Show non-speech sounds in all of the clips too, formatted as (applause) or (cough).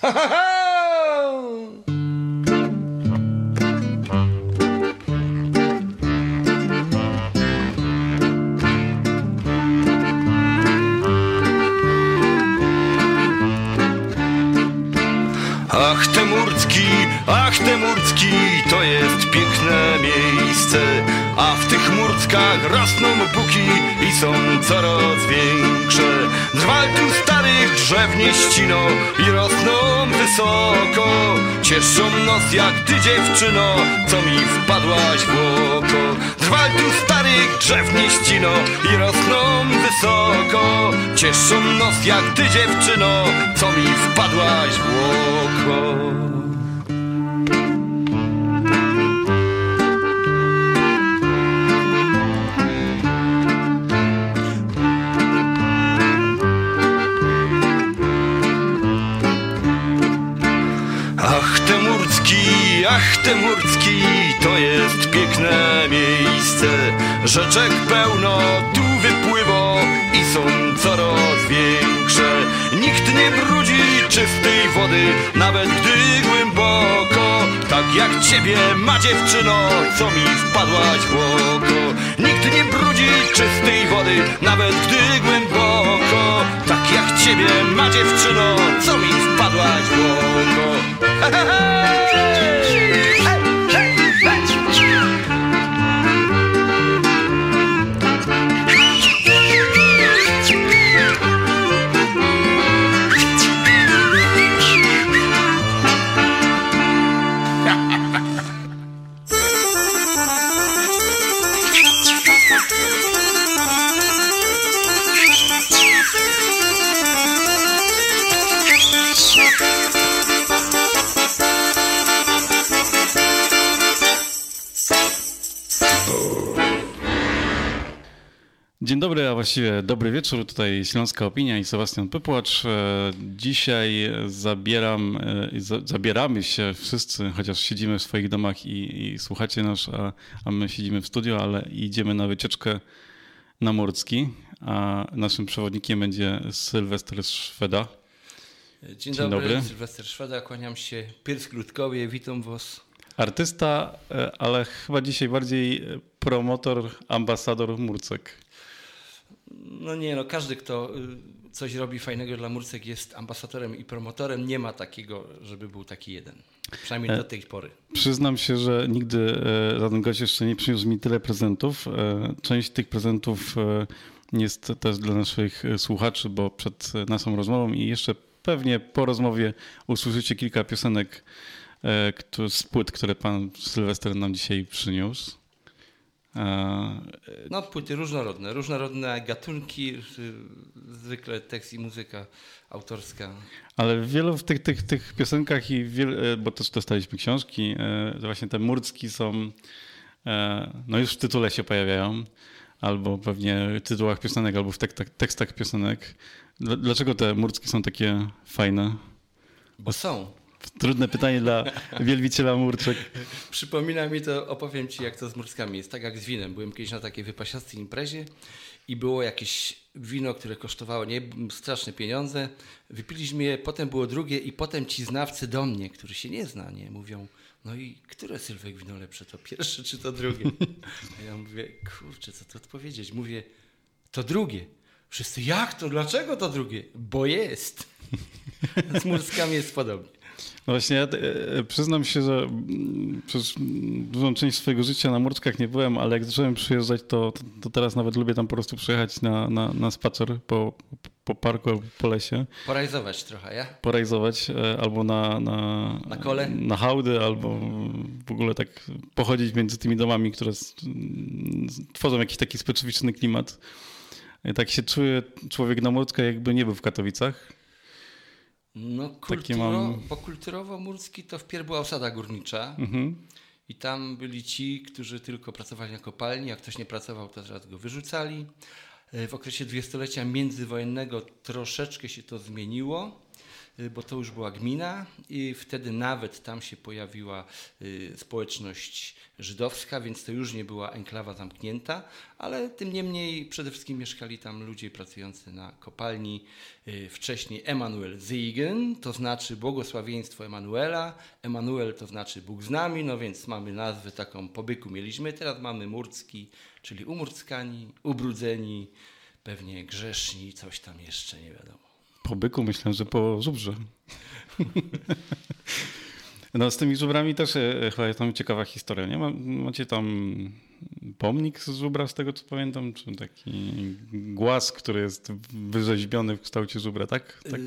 Ach te Murcki, ach te Murcki, to jest piękne miejsce A w tych Murckach rosną buki i są coraz większe. Drwal tu starych drzew nie ścino i rosną wysoko. Cieszą nos jak ty dziewczyno, co mi wpadłaś w oko. Drwal tu starych drzew nie ścino i rosną wysoko. Cieszą nos jak ty dziewczyno, co mi wpadłaś w oko ach te Murcki, to jest piękne miejsce. Rzeczek pełno tu wypływa i są coraz większe. Nikt nie brudzi czystej wody, nawet gdy głęboko. Tak jak ciebie ma dziewczyno, co mi wpadłaś w oko. Nikt nie brudzi czystej wody, nawet gdy głęboko. Tak jak ciebie ma dziewczyno, co mi wpadłaś w oko Dzień dobry, a właściwie dobry wieczór. Tutaj Śląska Opinia i Sebastian Pypłacz. E, Dzisiaj zabieram, e, zabieramy się wszyscy, chociaż siedzimy w swoich domach i, i słuchacie nas, a, a my siedzimy w studio, ale idziemy na wycieczkę na Murcki. A naszym przewodnikiem będzie Sylwester Dzień, Szweda. Dzień dobry, dobry. Sylwester Szweda, kłaniam się. Piers Grudkowie, witam was. Artysta, e, ale chyba dzisiaj bardziej promotor, ambasador Murcek. No nie no, każdy kto y, coś robi fajnego dla Murcek jest ambasadorem i promotorem. Nie ma takiego, żeby był taki jeden. Przynajmniej do tej pory. Przyznam się, że nigdy e, żaden gość jeszcze nie przyniósł mi tyle prezentów. E, Część tych prezentów e, jest też dla naszych e, słuchaczy, bo przed e, naszą rozmową i jeszcze pewnie po rozmowie usłyszycie kilka piosenek e, z płyt, które pan Sylwester nam dzisiaj przyniósł. E, No płyty różnorodne, różnorodne gatunki, y, zwykle tekst i muzyka autorska. Ale w wielu w tych, tych, tych piosenkach i wiel, e, bo też dostaliśmy książki, e, właśnie te murcki są, no już w tytule się pojawiają, albo pewnie w tytułach piosenek, albo w tekstach, tekstach piosenek. Dl- Dlaczego te murcki są takie fajne? Bo są. Trudne pytanie dla wielbiciela murczek. Przypomina mi to, opowiem ci jak to z Murskami jest, tak jak z winem. Byłem kiedyś na takiej wypasiastej imprezie i było jakieś wino, które kosztowało nie straszne pieniądze. Wypiliśmy je, potem było drugie i potem ci znawcy do mnie, którzy się nie zna, nie, mówią, no i które Sylwek wino lepsze, to pierwsze czy to drugie? A ja mówię, kurczę, co tu odpowiedzieć? Mówię, to drugie. Wszyscy, jak to? Dlaczego to drugie? Bo jest. (laughs) Z Murskami jest podobnie. No właśnie, ja e, przyznam się, że mm, przez dużą część swojego życia na Murczkach nie byłem, ale jak zacząłem przyjeżdżać, to, to, teraz nawet lubię tam po prostu przyjechać na, na, na spacer po, po parku albo po lesie, Porajzować trochę, ja? porajzować e, albo na, na, Na kole? na hałdy, albo w ogóle tak pochodzić między tymi domami, które tworzą jakiś taki specyficzny klimat. I tak się czuje człowiek na Murczkach, jakby nie był w Katowicach. No, kulturo, mam- bo kulturowo-murski to wpierw była osada górnicza Mhm. i tam byli ci, którzy tylko pracowali na kopalni, jak ktoś nie pracował, to zaraz go wyrzucali. E, W okresie dwudziestolecia międzywojennego troszeczkę się to zmieniło. Y, bo to już była gmina i wtedy nawet tam się pojawiła y, społeczność żydowska, więc to już nie była enklawa zamknięta, ale tym niemniej przede wszystkim mieszkali tam ludzie pracujący na kopalni. Y, wcześniej Emanuel Ziegen, to znaczy błogosławieństwo Emanuela. Emanuel to znaczy Bóg z nami, no więc mamy nazwę taką po byku mieliśmy. Teraz mamy Murcki, czyli umurckani, ubrudzeni, pewnie grzeszni, coś tam jeszcze, nie wiadomo. Po byku myślę, że po żubrze. No z tymi żubrami też e, chyba jest tam ciekawa historia, nie? Macie tam pomnik z żubra, z tego co pamiętam, czy taki głaz, który jest wyrzeźbiony w kształcie żubra, tak? tak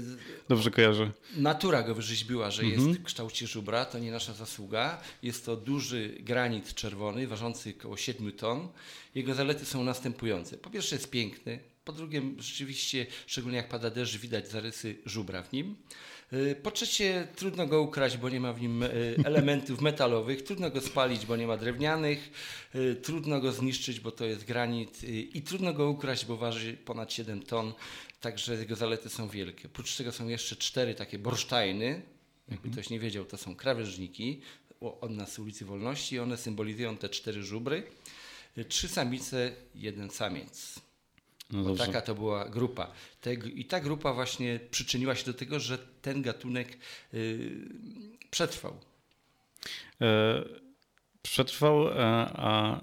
dobrze kojarzę. Natura go wyrzeźbiła, że mhm. jest w kształcie żubra, to nie nasza zasługa. Jest to duży granit czerwony, ważący około 7 ton. Jego zalety są następujące. Po pierwsze jest piękny, po drugie rzeczywiście, szczególnie jak pada deszcz, widać zarysy żubra w nim. Y, po trzecie, trudno go ukraść, bo nie ma w nim y, (laughs) elementów metalowych, trudno go spalić, bo nie ma drewnianych, y, trudno go zniszczyć, bo to jest granit i trudno go ukraść, bo waży ponad 7 ton, także jego zalety są wielkie. Oprócz tego są jeszcze cztery takie borsztajny, jakby mhm. ktoś nie wiedział, to są krawężniki od nas ulicy Wolności, one symbolizują te cztery żubry. Trzy samice, jeden samiec. No taka to była grupa. I ta grupa właśnie przyczyniła się do tego, że ten gatunek y, przetrwał. E, przetrwał, a, e, a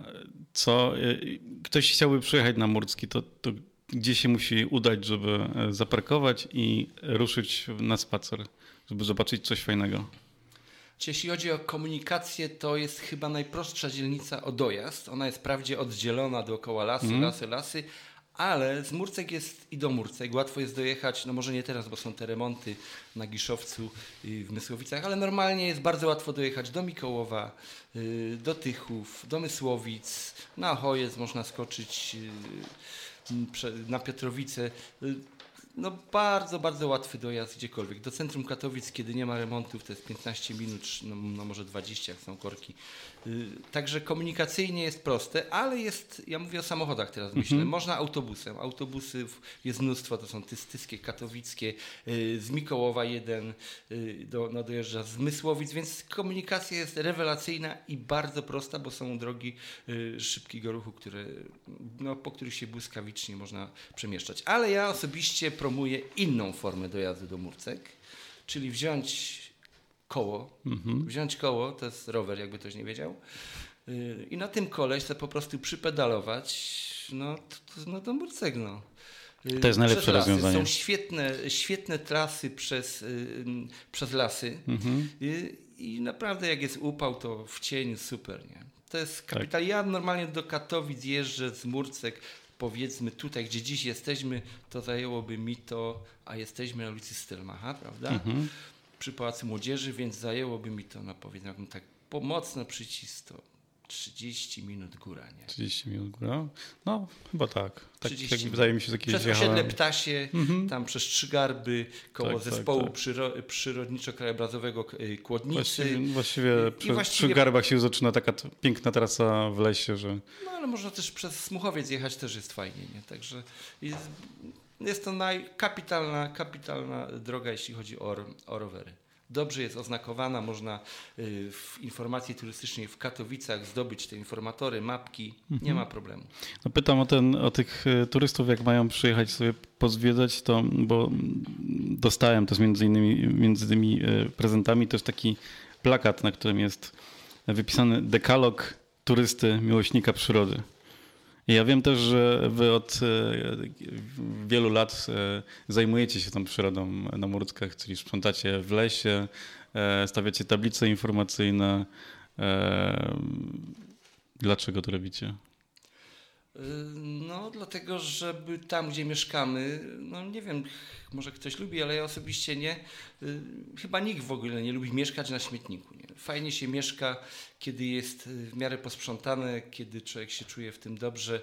co? E, ktoś chciałby przyjechać na Murcki, to, to gdzie się musi udać, żeby zaparkować i ruszyć na spacer, żeby zobaczyć coś fajnego? Jeśli chodzi o komunikację, to jest chyba najprostsza dzielnica o dojazd. Ona jest wprawdzie oddzielona dookoła lasy, mm. lasy, lasy, ale z Murcek jest i do Murcek. Łatwo jest dojechać, no może nie teraz, bo są te remonty na Giszowcu i w Mysłowicach, ale normalnie jest bardzo łatwo dojechać do Mikołowa, y, do Tychów, do Mysłowic, na Chojec można skoczyć, y, na Piotrowice. Y, no bardzo, bardzo łatwy dojazd gdziekolwiek. Do centrum Katowic, kiedy nie ma remontów, to jest 15 minut, no, no może 20, jak są korki. Y, także komunikacyjnie jest proste, ale jest, ja mówię o samochodach teraz myślę, mhm. można autobusem. Autobusów jest mnóstwo, to są tystyskie, katowickie, y, z Mikołowa jeden y, do, no dojeżdża z Mysłowic, więc komunikacja jest rewelacyjna i bardzo prosta, bo są drogi szybkiego ruchu, które, no, po których się błyskawicznie można przemieszczać. Ale ja osobiście promuję inną formę dojazdu do Murcek, czyli wziąć koło, mhm. wziąć koło, to jest rower, jakby ktoś nie wiedział, y, i na tym koleś sobie po prostu przypedalować, no, to, to, no do Murcek, no. Y, to jest najlepsze rozwiązanie. Są świetne, świetne trasy przez, y, przez lasy mhm. I, i naprawdę jak jest upał, to w cieniu super, nie? To jest kapital. Tak. Ja normalnie do Katowic jeżdżę z Murcek powiedzmy tutaj, gdzie dziś jesteśmy, to zajęłoby mi to, a jesteśmy na ulicy Stelmacha, prawda? Mhm. Przy Pałacu Młodzieży, więc zajęłoby mi to, no powiedzmy, tak pomocno przycisk, to 30 minut góra, nie? 30 minut góra? No, chyba tak. tak jak wydaje mi się, że jakieś Przez jechałem... osiedle Ptasie, mm-hmm. tam przez Trzygarby, koło tak, tak zespołu tak, tak. Przyro- przyrodniczo-krajobrazowego y, Kłodnicy. Właściwie, właściwie przy, i właściwie... przy Garbach się zaczyna taka piękna trasa w lesie, że... No, ale można też przez Smuchowiec jechać, też jest fajnie, nie? Także jest, jest to najkapitalna kapitalna droga, jeśli chodzi o, o rowery dobrze jest oznakowana, można y, w informacji turystycznej w Katowicach zdobyć te informatory, mapki, mhm. nie ma problemu. No pytam o, ten, o tych y, turystów, jak mają przyjechać sobie pozwiedzać, to, bo dostałem też między innymi między tymi y, prezentami też taki plakat, na którym jest wypisany dekalog turysty, miłośnika przyrody. Ja wiem też, że wy od e, wielu lat e, zajmujecie się tą przyrodą na Murckach, czyli sprzątacie w lesie, e, stawiacie tablice informacyjne. Dlaczego to robicie? No, dlatego, żeby tam, gdzie mieszkamy, no nie wiem, może ktoś lubi, ale ja osobiście nie. Y, chyba nikt w ogóle nie lubi mieszkać na śmietniku. Nie? Fajnie się mieszka, kiedy jest y, w miarę posprzątane, kiedy człowiek się czuje w tym dobrze,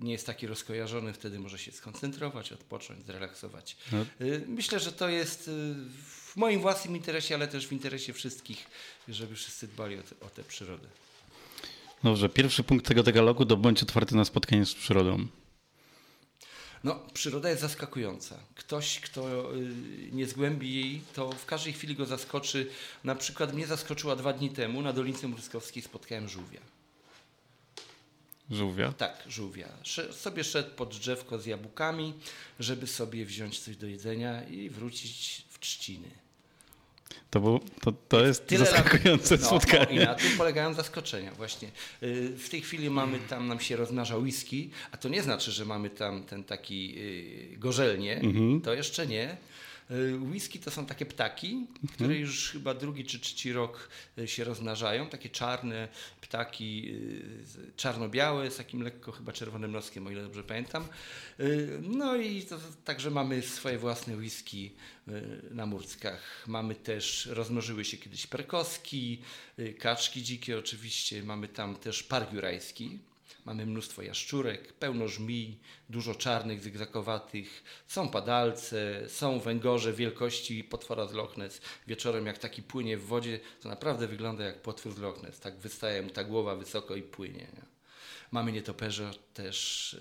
nie jest taki rozkojarzony, wtedy może się skoncentrować, odpocząć, zrelaksować. No. Myślę, że to jest w moim własnym interesie, ale też w interesie wszystkich, żeby wszyscy dbali o, te, o tę przyrodę. Dobrze, pierwszy punkt tego dekalogu to bądź otwarty na spotkanie z przyrodą. No, przyroda jest zaskakująca. Ktoś, kto y, nie zgłębi jej, to w każdej chwili go zaskoczy. Na przykład mnie zaskoczyła dwa dni temu na Dolinie Murskowskiej spotkałem żółwia. Żółwia? Tak, żółwia. Sobie szedł pod drzewko z jabłkami, żeby sobie wziąć coś do jedzenia i wrócić w trzciny. To, był, to, to jest Tyle lat- zaskakujące no, spotkanie. No, I na tym polegają zaskoczenia właśnie. Y, W tej chwili mamy tam, nam się rozmnaża whisky, a to nie znaczy, że mamy tam ten taki y, gorzelnie, Mhm. to jeszcze nie. Y, Whisky to są takie ptaki, które Mhm. już chyba drugi czy trzeci rok y, się rozmnażają. Takie czarne ptaki, z- czarno-białe z takim lekko chyba czerwonym noskiem, o ile dobrze pamiętam. No i to, także mamy swoje własne whisky na Murckach. Mamy też, rozmnożyły się kiedyś perkoski, kaczki dzikie oczywiście. Mamy tam też park jurajski. Mamy mnóstwo jaszczurek, pełno żmij, dużo czarnych, zygzakowatych. Są padalce, są węgorze wielkości potwora z Loch Ness. Wieczorem jak taki płynie w wodzie, to naprawdę wygląda jak potwór z Loch Ness. Tak wystaje mu ta głowa wysoko i płynie. Nie? Mamy nietoperze też.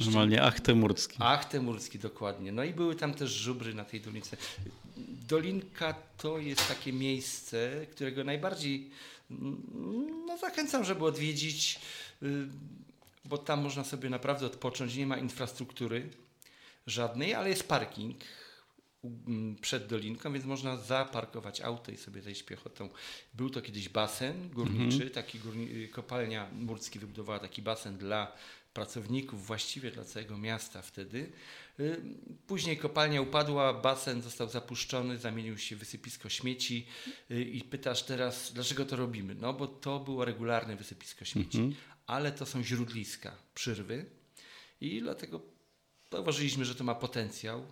y, Normalnie achtemurski. Ach, Temurski, dokładnie. No i były tam też żubry na tej dolince. Dolinka to jest takie miejsce, którego najbardziej mm, no, zachęcam, żeby odwiedzić, bo tam można sobie naprawdę odpocząć. Nie ma infrastruktury żadnej, ale jest parking u- m, przed dolinką, więc można zaparkować auto i sobie zejść piechotą. Był to kiedyś basen górniczy, taki górni, y, kopalnia Murcki wybudowała taki basen dla pracowników, właściwie dla całego miasta wtedy. Y, Później kopalnia upadła, basen został zapuszczony, zamienił się w wysypisko śmieci y, i pytasz teraz, dlaczego to robimy? No bo to było regularne wysypisko śmieci, ale to są źródliska, przyrwy i dlatego zauważyliśmy, że to ma potencjał.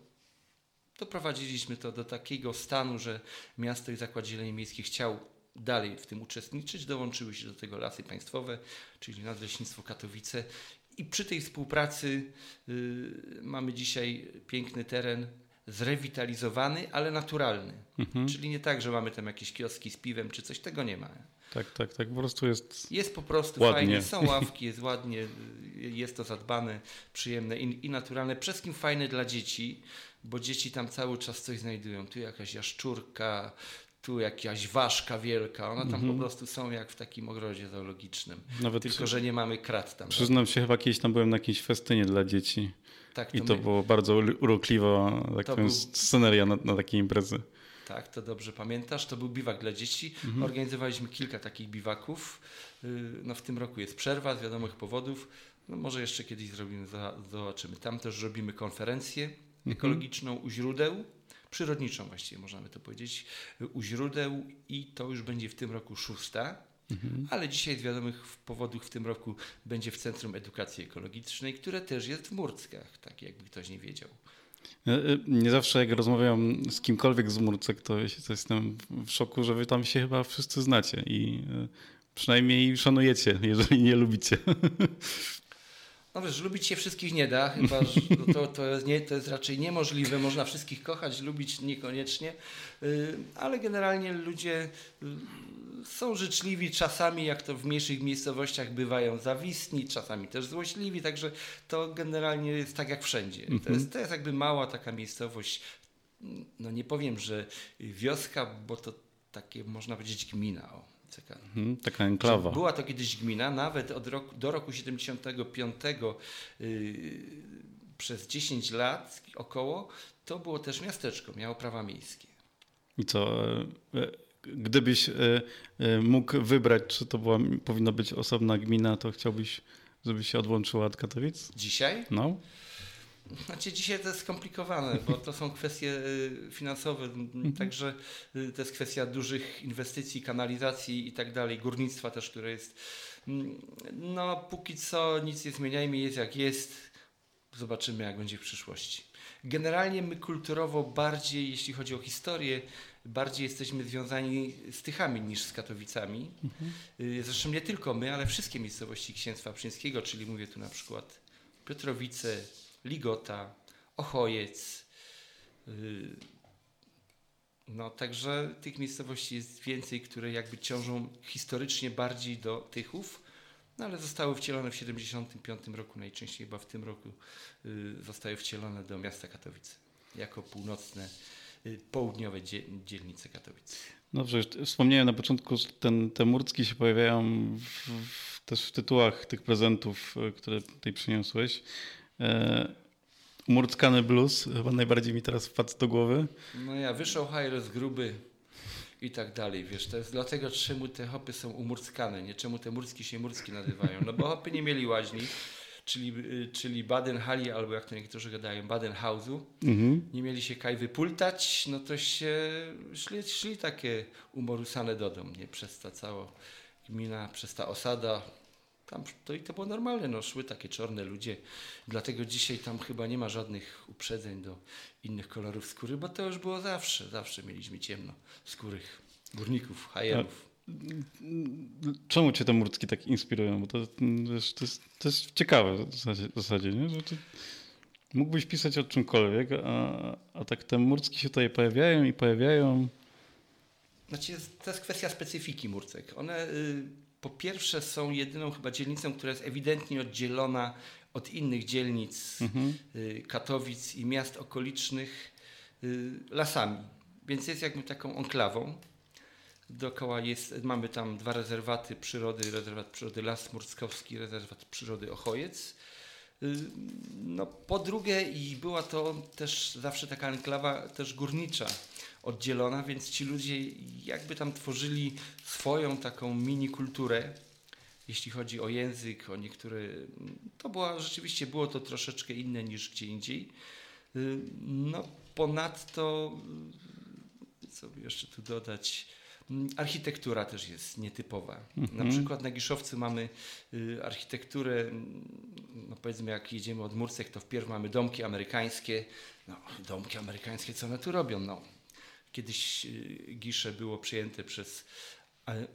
Doprowadziliśmy to do takiego stanu, że miasto i Zakład Zieleni Miejskiej chciał dalej w tym uczestniczyć. Dołączyły się do tego lasy państwowe, czyli Nadleśnictwo Katowice. I przy tej współpracy y, mamy dzisiaj piękny teren zrewitalizowany, ale naturalny. Czyli nie tak, że mamy tam jakieś kioski z piwem czy coś, tego nie ma. Tak, tak, tak. Po prostu jest. Jest po prostu Ładnie. fajnie, są (laughs) ławki, jest ładnie, jest to zadbane, przyjemne i, i naturalne. Przede wszystkim fajne dla dzieci, bo dzieci tam cały czas coś znajdują. Tu jakaś jaszczurka, tu jakaś ważka wielka. One tam po prostu są jak w takim ogrodzie zoologicznym. Nawet Tylko, że nie mamy krat tam. Przyznam się, chyba kiedyś tam byłem na jakiejś festynie dla dzieci. Tak, I to my- było bardzo urokliwa tak To był- sceneria na, na takiej imprezy. Tak, to dobrze pamiętasz. To był biwak dla dzieci. Mhm. Organizowaliśmy kilka takich biwaków. Yy, No w tym roku jest przerwa z wiadomych powodów. No może jeszcze kiedyś zrobimy, zobaczymy. Tam też robimy konferencję Mhm. ekologiczną u źródeł. Przyrodniczą właściwie można by to powiedzieć. y, U źródeł i to już będzie w tym roku szósta. Mhm. Ale dzisiaj z wiadomych powodów w tym roku będzie w Centrum Edukacji Ekologicznej, które też jest w Murckach, tak jakby ktoś nie wiedział. E, Nie zawsze jak rozmawiam z kimkolwiek z Murcek, to, to jestem w szoku, że wy tam się chyba wszyscy znacie i e, przynajmniej szanujecie, jeżeli nie lubicie. (laughs) No wiesz, lubić się wszystkich nie da, chyba że no to, to, jest nie, to jest raczej niemożliwe. Można wszystkich kochać, lubić niekoniecznie, y, ale generalnie ludzie y, są życzliwi, czasami jak to w mniejszych miejscowościach bywają zawistni, czasami też złośliwi, także to generalnie jest tak jak wszędzie. To, jest, to jest jakby mała taka miejscowość, no nie powiem, że wioska, bo to takie można powiedzieć gmina. O, taka, Mhm, Taka enklawa. była to kiedyś gmina, nawet od roku, do roku 75 yy, przez 10 lat około, to było też miasteczko, miało prawa miejskie. I co, e, gdybyś e, e, mógł wybrać, czy to była, powinna być osobna gmina, to chciałbyś, żeby się odłączyła od Katowic? Dzisiaj? No. Znaczy dzisiaj to jest skomplikowane, bo to są kwestie y, finansowe, m, także y, to jest kwestia dużych inwestycji, kanalizacji i tak dalej, górnictwa też, które jest. No póki co nic nie zmieniajmy, jest jak jest, zobaczymy jak będzie w przyszłości. Generalnie my kulturowo bardziej, jeśli chodzi o historię, bardziej jesteśmy związani z Tychami niż z Katowicami. Y, Zresztą nie tylko my, ale wszystkie miejscowości Księstwa Przyńskiego, czyli mówię tu na przykład Piotrowice, Ligota, Ochojec. y, No, także tych miejscowości jest więcej, które jakby ciążą historycznie bardziej do Tychów. no ale zostały wcielone w 75 roku, najczęściej chyba w tym roku y, zostały wcielone do miasta Katowice jako północne, y, południowe dzie, dzielnice Katowice. Dobrze, wspomniałem na początku, że ten, te murcki się pojawiają w, w, też w tytułach tych prezentów, które tutaj przyniosłeś. E, Murckany blues, chyba najbardziej mi teraz wpadł do głowy. No ja, wyszło Hajres gruby i tak dalej, wiesz, to jest dlatego, czemu te hopy są umurckane, nie czemu te murcki się murcki nazywają, no bo hopy nie mieli łaźni, czyli, y, czyli Baden-Hali, albo jak to niektórzy gadają, Baden-Hausu, Mhm. nie mieli się kaj wypultać, no to się szli, szli takie umorusane do domu, nie, przez ta cała gmina, przez ta osada, tam to i to było normalne, no szły takie czarne ludzie, dlatego dzisiaj tam chyba nie ma żadnych uprzedzeń do innych kolorów skóry, bo to już było zawsze, zawsze mieliśmy ciemno skórych górników, hajerów. Czemu cię te murcki tak inspirują? Bo to, wiesz, to, jest, to jest ciekawe w zasadzie, w zasadzie nie? Że to, mógłbyś pisać o czymkolwiek, a, a tak te murcki się tutaj pojawiają i pojawiają. Znaczy, to jest kwestia specyfiki Murcek. One y, po pierwsze są jedyną chyba dzielnicą, która jest ewidentnie oddzielona od innych dzielnic Mhm. y, Katowic i miast okolicznych y, lasami. Więc jest jakby taką enklawą. Dookoła jest, mamy tam dwa rezerwaty przyrody, rezerwat przyrody Las Murckowski, rezerwat przyrody Ochojec. Y, No, po drugie, i była to też zawsze taka enklawa też górnicza oddzielona, więc ci ludzie jakby tam tworzyli swoją taką mini kulturę, jeśli chodzi o język, o niektóre. To była rzeczywiście było to troszeczkę inne niż gdzie indziej. No, ponadto, co by jeszcze tu dodać? Architektura też jest nietypowa. Na przykład na Giszowcu mamy y, architekturę, no powiedzmy jak jedziemy od Murcek, to wpierw mamy domki amerykańskie. No, domki amerykańskie, co one tu robią? No, kiedyś y, Gisze było przyjęte przez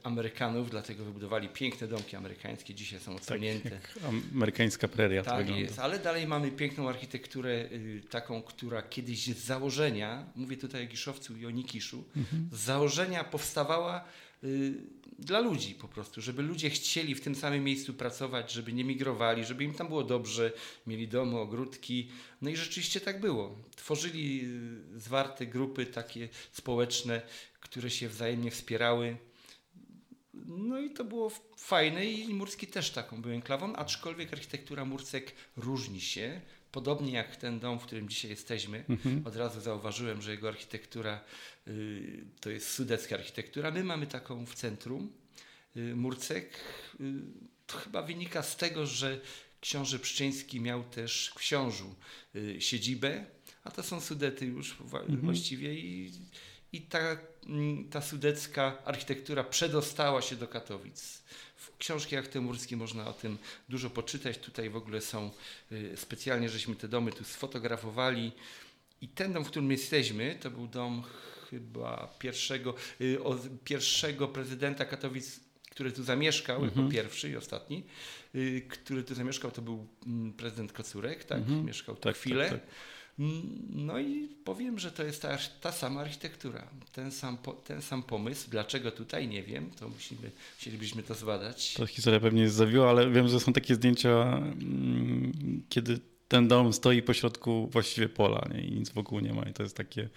Amerykanów, dlatego wybudowali piękne domki amerykańskie, dzisiaj są Tak, odsłonięte. jak amerykańska preria Tak wygląda. jest, ale dalej mamy piękną architekturę, y, taką, która kiedyś z założenia, mówię tutaj o Giszowcu i o Nikiszu, z założenia powstawała y, dla ludzi po prostu, żeby ludzie chcieli w tym samym miejscu pracować, żeby nie migrowali, żeby im tam było dobrze, mieli domy, ogródki. No i rzeczywiście tak było. Tworzyli y, zwarte grupy takie społeczne, które się wzajemnie wspierały. No i to było fajne i Murski też taką był enklawą, aczkolwiek architektura Murcek różni się. Podobnie jak ten dom, w którym dzisiaj jesteśmy. Od razu zauważyłem, że jego architektura y, to jest sudecka architektura. My mamy taką w centrum y, Murcek. Y, chyba wynika z tego, że książę Pszczyński miał też w Książu y, siedzibę, a to są Sudety już wa- właściwie i, i ta, ta sudecka architektura przedostała się do Katowic. W książkach temurskie można o tym dużo poczytać. Tutaj w ogóle są y, specjalnie, żeśmy te domy tu sfotografowali. I ten dom, w którym jesteśmy, to był dom chyba pierwszego, y, pierwszego prezydenta Katowic, który tu zamieszkał, jako pierwszy i ostatni, y, który tu zamieszkał, to był mm, prezydent Kocurek, tak? Mieszkał tu Tak, chwilę. tak, tak. No i powiem, że to jest ta, ta sama architektura, ten sam, ten sam pomysł. Dlaczego tutaj, nie wiem, to musimy, chcielibyśmy to zbadać. Ta historia pewnie jest zawiła, ale wiem, że są takie zdjęcia, mm, kiedy ten dom stoi pośrodku właściwie pola nie? i nic wokół nie ma. I to jest takie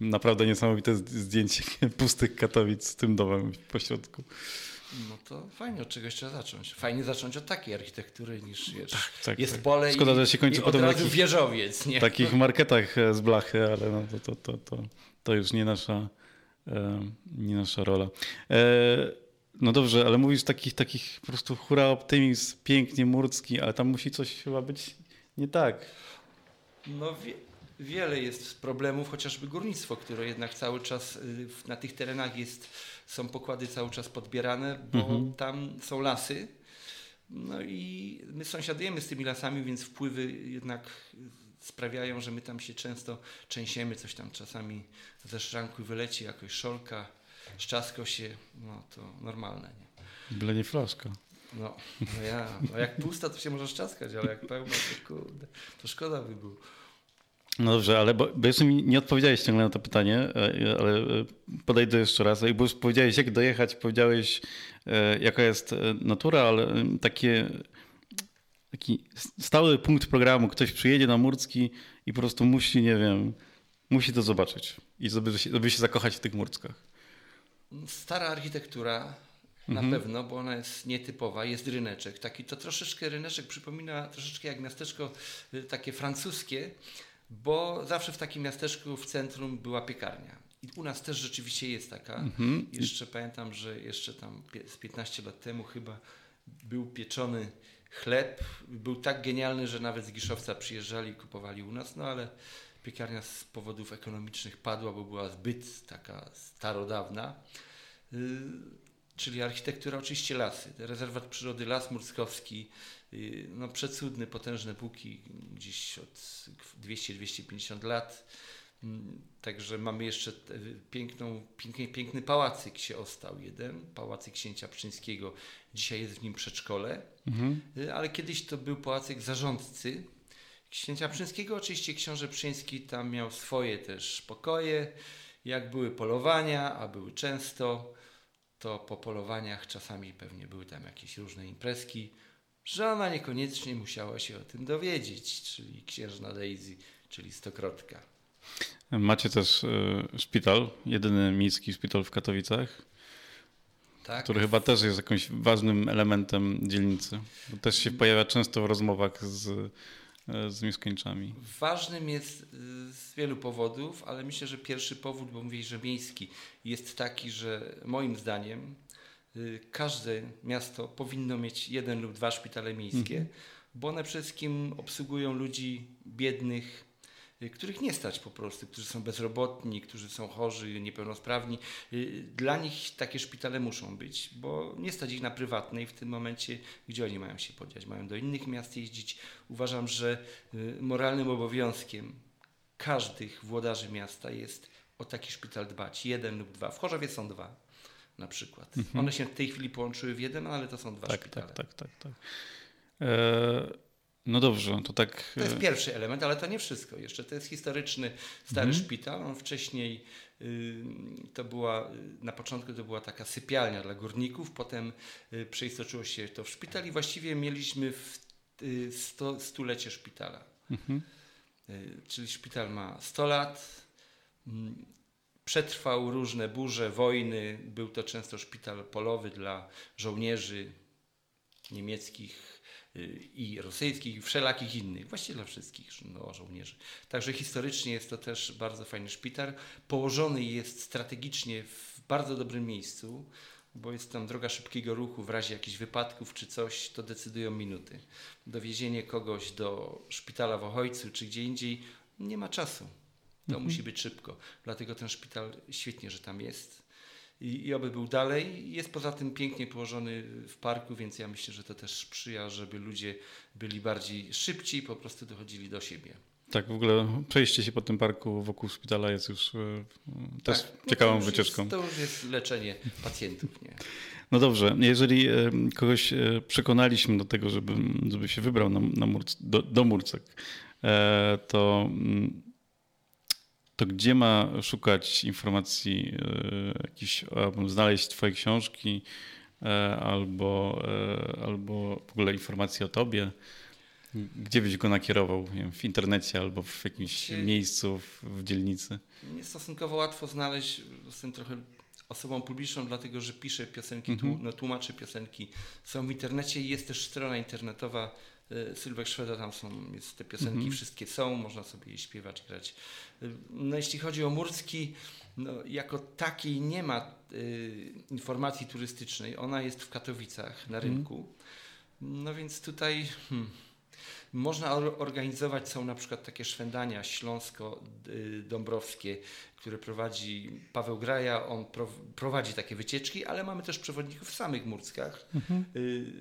naprawdę niesamowite zdjęcie (laughs) pustych Katowic z tym domem pośrodku. No to fajnie, od czegoś trzeba zacząć. Fajnie zacząć od takiej architektury niż wiesz, tak, jest tak. pole Szkoda, i, że się kończy i potem takich- wieżowiec. Nie? W takich marketach e, z blachy, ale no to, to, to, to, to już nie nasza, nie nasza rola. E, no dobrze, ale mówisz takich, takich po prostu hura optymizm, pięknie murcki, ale tam musi coś chyba być nie tak. No wie, wiele jest problemów, chociażby górnictwo, które jednak cały czas y, na tych terenach jest, są pokłady cały czas podbierane, bo Mhm. tam są lasy. No i my sąsiadujemy z tymi lasami, więc wpływy jednak sprawiają, że my tam się często trzęsiemy, coś tam czasami ze szranku wyleci, jakoś szolka, szczasko się, no to normalne. Nie? Byle nie flaszka. No, no ja, no jak pusta to się może szczaskać, ale jak pełna to kurde, to szkoda by było. No dobrze, ale bo, bo jeszcze mi nie odpowiedziałeś ciągle na to pytanie, e, ale e, podejdę jeszcze raz. Bo już powiedziałeś, jak dojechać, powiedziałeś, e, jaka jest natura, ale takie, taki stały punkt programu, ktoś przyjedzie na Murcki i po prostu musi, nie wiem, musi to zobaczyć i żeby się, żeby się zakochać w tych Murckach. Stara architektura, na mhm. pewno, bo ona jest nietypowa, jest ryneczek. Taki to troszeczkę ryneczek przypomina troszeczkę jak miasteczko y, takie francuskie, bo zawsze w takim miasteczku w centrum była piekarnia. I u nas też rzeczywiście jest taka. Mhm. Jeszcze pamiętam, że jeszcze tam z 15 lat temu chyba był pieczony chleb. Był tak genialny, że nawet z Giszowca przyjeżdżali i kupowali u nas, no ale piekarnia z powodów ekonomicznych padła, bo była zbyt taka starodawna. Y, czyli architektura, oczywiście lasy. Rezerwat przyrody Las Murskowski, y, no przecudny, potężne buki, gdzieś od 200-250 lat. Mm, także mamy jeszcze piękną, piękny, piękny pałacyk się ostał jeden, pałacyk księcia Pczyńskiego. Dzisiaj jest w nim przedszkole, mhm. Y, ale kiedyś to był pałacyk zarządcy księcia Pczyńskiego. Oczywiście książę Pczyński tam miał swoje też pokoje, jak były polowania, a były często to po polowaniach czasami pewnie były tam jakieś różne imprezki, że ona niekoniecznie musiała się o tym dowiedzieć, czyli księżna Daisy, czyli stokrotka. Macie też y, szpital, jedyny miejski szpital w Katowicach, tak. który chyba też jest jakimś ważnym elementem dzielnicy. Też się pojawia często w rozmowach z z mieszkańcami? Ważnym jest e, z wielu powodów, ale myślę, że pierwszy powód, bo mówię, że miejski, jest taki, że moim zdaniem e, każde miasto powinno mieć jeden lub dwa szpitale miejskie, mhm. bo one przede wszystkim obsługują ludzi biednych, których nie stać po prostu, którzy są bezrobotni, którzy są chorzy, niepełnosprawni. Y, dla nich takie szpitale muszą być, bo nie stać ich na prywatne i w tym momencie, gdzie oni mają się podziać? Mają do innych miast jeździć. Uważam, że y, moralnym obowiązkiem każdych włodarzy miasta jest o taki szpital dbać. Jeden lub dwa. W Chorzowie są dwa na przykład. Mhm. One się w tej chwili połączyły w jeden, ale to są dwa tak, szpitale. Tak, tak, tak. tak. E no dobrze, to tak. To jest e, pierwszy element, ale to nie wszystko. Jeszcze to jest historyczny stary mhm. szpital. On wcześniej y, to była, na początku to była taka sypialnia dla górników, potem y, przeistoczyło się to w szpital i właściwie mieliśmy w y, sto, stulecie szpitala. Mhm. Czyli szpital ma 100 lat. Mm, przetrwał różne burze, wojny. Był to często szpital polowy dla żołnierzy niemieckich, i rosyjskich, i wszelakich innych, właściwie dla wszystkich no, żołnierzy. Także historycznie jest to też bardzo fajny szpital. Położony jest strategicznie w bardzo dobrym miejscu, bo jest tam droga szybkiego ruchu, w razie jakichś wypadków czy coś, to decydują minuty. Dowiezienie kogoś do szpitala w Ochojcu czy gdzie indziej nie ma czasu. To mhm. musi być szybko. Dlatego ten szpital świetnie, że tam jest i, i oby był dalej. Jest poza tym pięknie położony w parku, więc ja myślę, że to też sprzyja, żeby ludzie byli bardziej szybci i po prostu dochodzili do siebie. Tak, w ogóle przejście się po tym parku wokół szpitala jest już e, też tak, no ciekawą wycieczką. Jest, to już jest leczenie pacjentów. Nie? No dobrze, jeżeli e, kogoś e, przekonaliśmy do tego, żeby, żeby się wybrał na, na Murc, do, do Murcek, to mm, to gdzie ma szukać informacji, e, jakiś, albo znaleźć Twoje książki, e, albo, e, albo w ogóle informacji o Tobie? Gdzie byś go nakierował? Wiem, w internecie albo w jakimś miejscu, w, w dzielnicy? Jest stosunkowo łatwo znaleźć, jestem trochę osobą publiczną, dlatego że piszę piosenki, mhm. no, tłumaczę piosenki. Są w internecie i jest też strona internetowa Sylwek Szweda, tam są, jest te piosenki, mhm. wszystkie są, można sobie je śpiewać, grać. E, no jeśli chodzi o Murski, no, jako takiej nie ma y, informacji turystycznej, ona jest w Katowicach na mhm. rynku. No więc tutaj hmm, można organizować, są na przykład takie szwendania śląsko-dąbrowskie, które prowadzi Paweł Graja, on prowadzi takie wycieczki, ale mamy też przewodników w samych Murckach. Mhm. Y,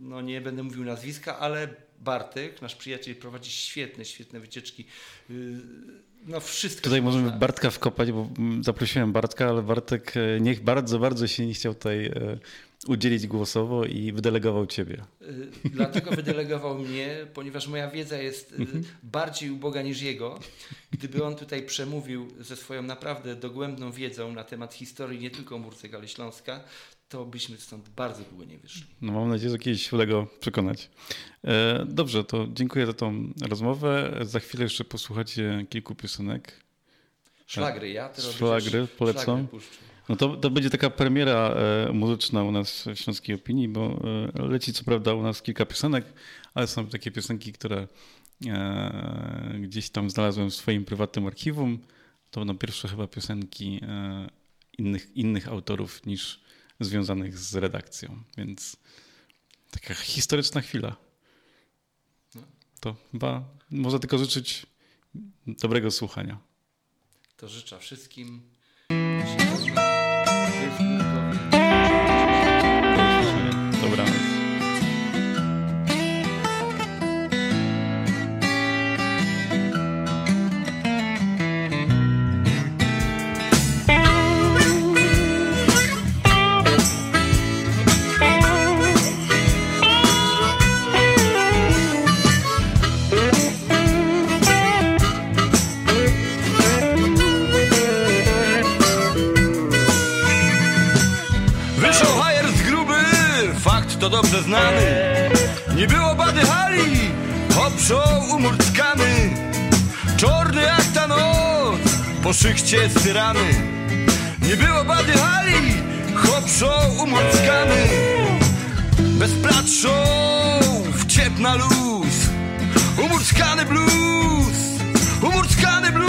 no nie będę mówił nazwiska, ale Bartek, nasz przyjaciel, prowadzi świetne, świetne wycieczki. Y, no wszystko. Tutaj możemy można... Bartka wkopać, bo zaprosiłem Bartka, ale Bartek e, niech bardzo, bardzo się nie chciał tutaj e, udzielić głosowo i wydelegował ciebie. Y, dlatego wydelegował mnie, ponieważ moja wiedza jest y, mhm. bardziej uboga niż jego. Gdyby on tutaj przemówił ze swoją naprawdę dogłębną wiedzą na temat historii nie tylko Murcek, ale Śląska, to byśmy stąd bardzo długo nie wyszli. No mam nadzieję, że kiedyś uda go przekonać. E, dobrze, to dziękuję za tą rozmowę. Za chwilę jeszcze posłuchacie kilku piosenek. Szlagry, ja teraz Szlagry, polecam. No to, to będzie taka premiera e, muzyczna u nas w Śląskiej Opinii, bo e, leci co prawda u nas kilka piosenek, ale są takie piosenki, które gdzieś tam znalazłem w swoim prywatnym archiwum. To będą pierwsze chyba piosenki innych, innych autorów niż związanych z redakcją, więc taka historyczna chwila. To chyba można tylko życzyć dobrego słuchania. To życzę wszystkim. To dobrze znany. Nie było bady hali, hopszą umurckany Czorny jak ta noc, po szychcie styrany. Nie było bady hali, hopszą umurckany Bez platrzą, w na luz Umurckany blues, umurckany blues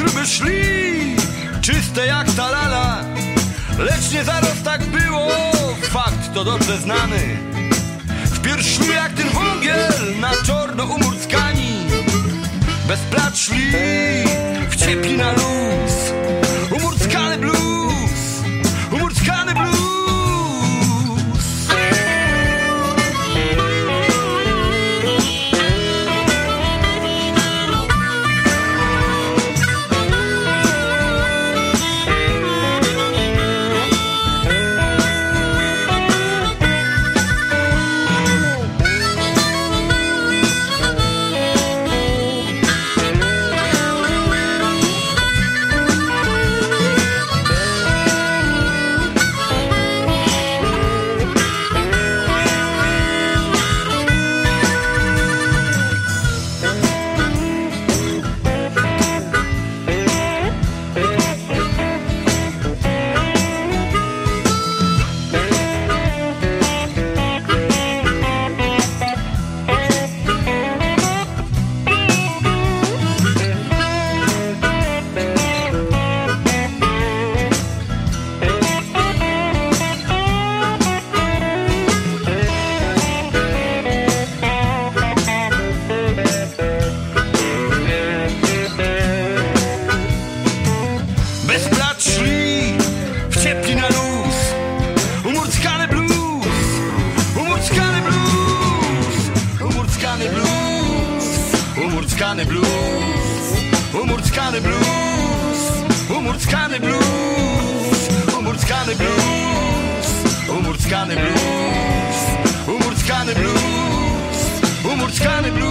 Gruby szli, czyste jak ta lala Lecz nie zaraz tak było, fakt to dobrze znany. Wpierw szli jak ten wągiel na czorno umurckani Bez plat szli, w ciepli na luz Johnny Blue.